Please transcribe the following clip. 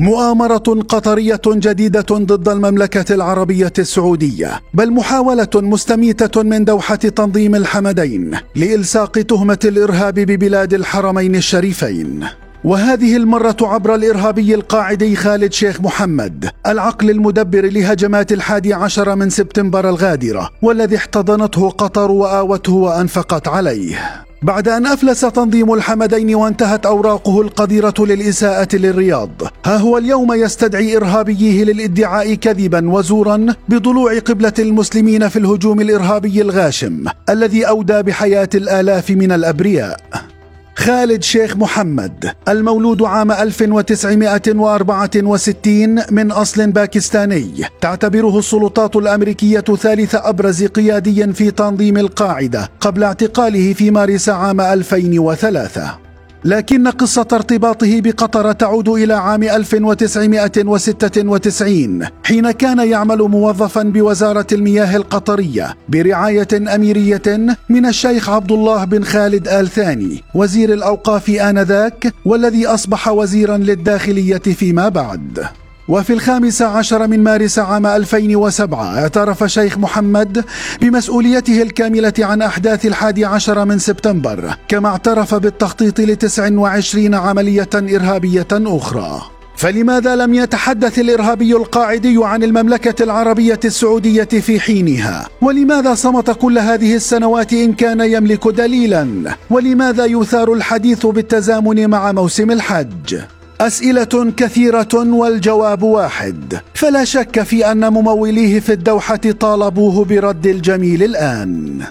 مؤامرة قطرية جديدة ضد المملكة العربية السعودية بل محاولة مستميتة من دوحة تنظيم الحمدين لالساق تهمة الإرهاب ببلاد الحرمين الشريفين. وهذه المرة عبر الإرهابي القاعدي خالد شيخ محمد العقل المدبر لهجمات الحادي عشر من سبتمبر الغادرة والذي احتضنته قطر وآوته وأنفقت عليه. بعد أن أفلس تنظيم الحمدين وانتهت أوراقه القذرة للإساءة للرياض. ها هو اليوم يستدعي إرهابيه للإدعاء كذبا وزورا بضلوع قبلة المسلمين في الهجوم الإرهابي الغاشم الذي أودى بحياة الآلاف من الأبرياء. خالد شيخ محمد المولود عام 1964 من أصل باكستاني. تعتبره السلطات الأمريكية ثالث أبرز قيادي في تنظيم القاعدة قبل اعتقاله في مارس عام 2003 لكن قصة ارتباطه بقطر تعود إلى عام 1996 حين كان يعمل موظفا بوزارة المياه القطرية برعاية أميرية من الشيخ عبد الله بن خالد آل ثاني وزير الأوقاف آنذاك والذي أصبح وزيرا للداخلية فيما بعد. وفي الخامس عشر من مارس عام 2007 اعترف شيخ محمد بمسؤوليته الكاملة عن أحداث الحادي عشر من سبتمبر كما اعترف بالتخطيط لتسع وعشرين عملية إرهابية أخرى. فلماذا لم يتحدث الإرهابي القاعدي عن المملكة العربية السعودية في حينها؟ ولماذا صمت كل هذه السنوات إن كان يملك دليلا؟ ولماذا يثار الحديث بالتزامن مع موسم الحج؟ أسئلة كثيرة والجواب واحد. فلا شك في أن مموليه في الدوحة طالبوه برد الجميل الآن.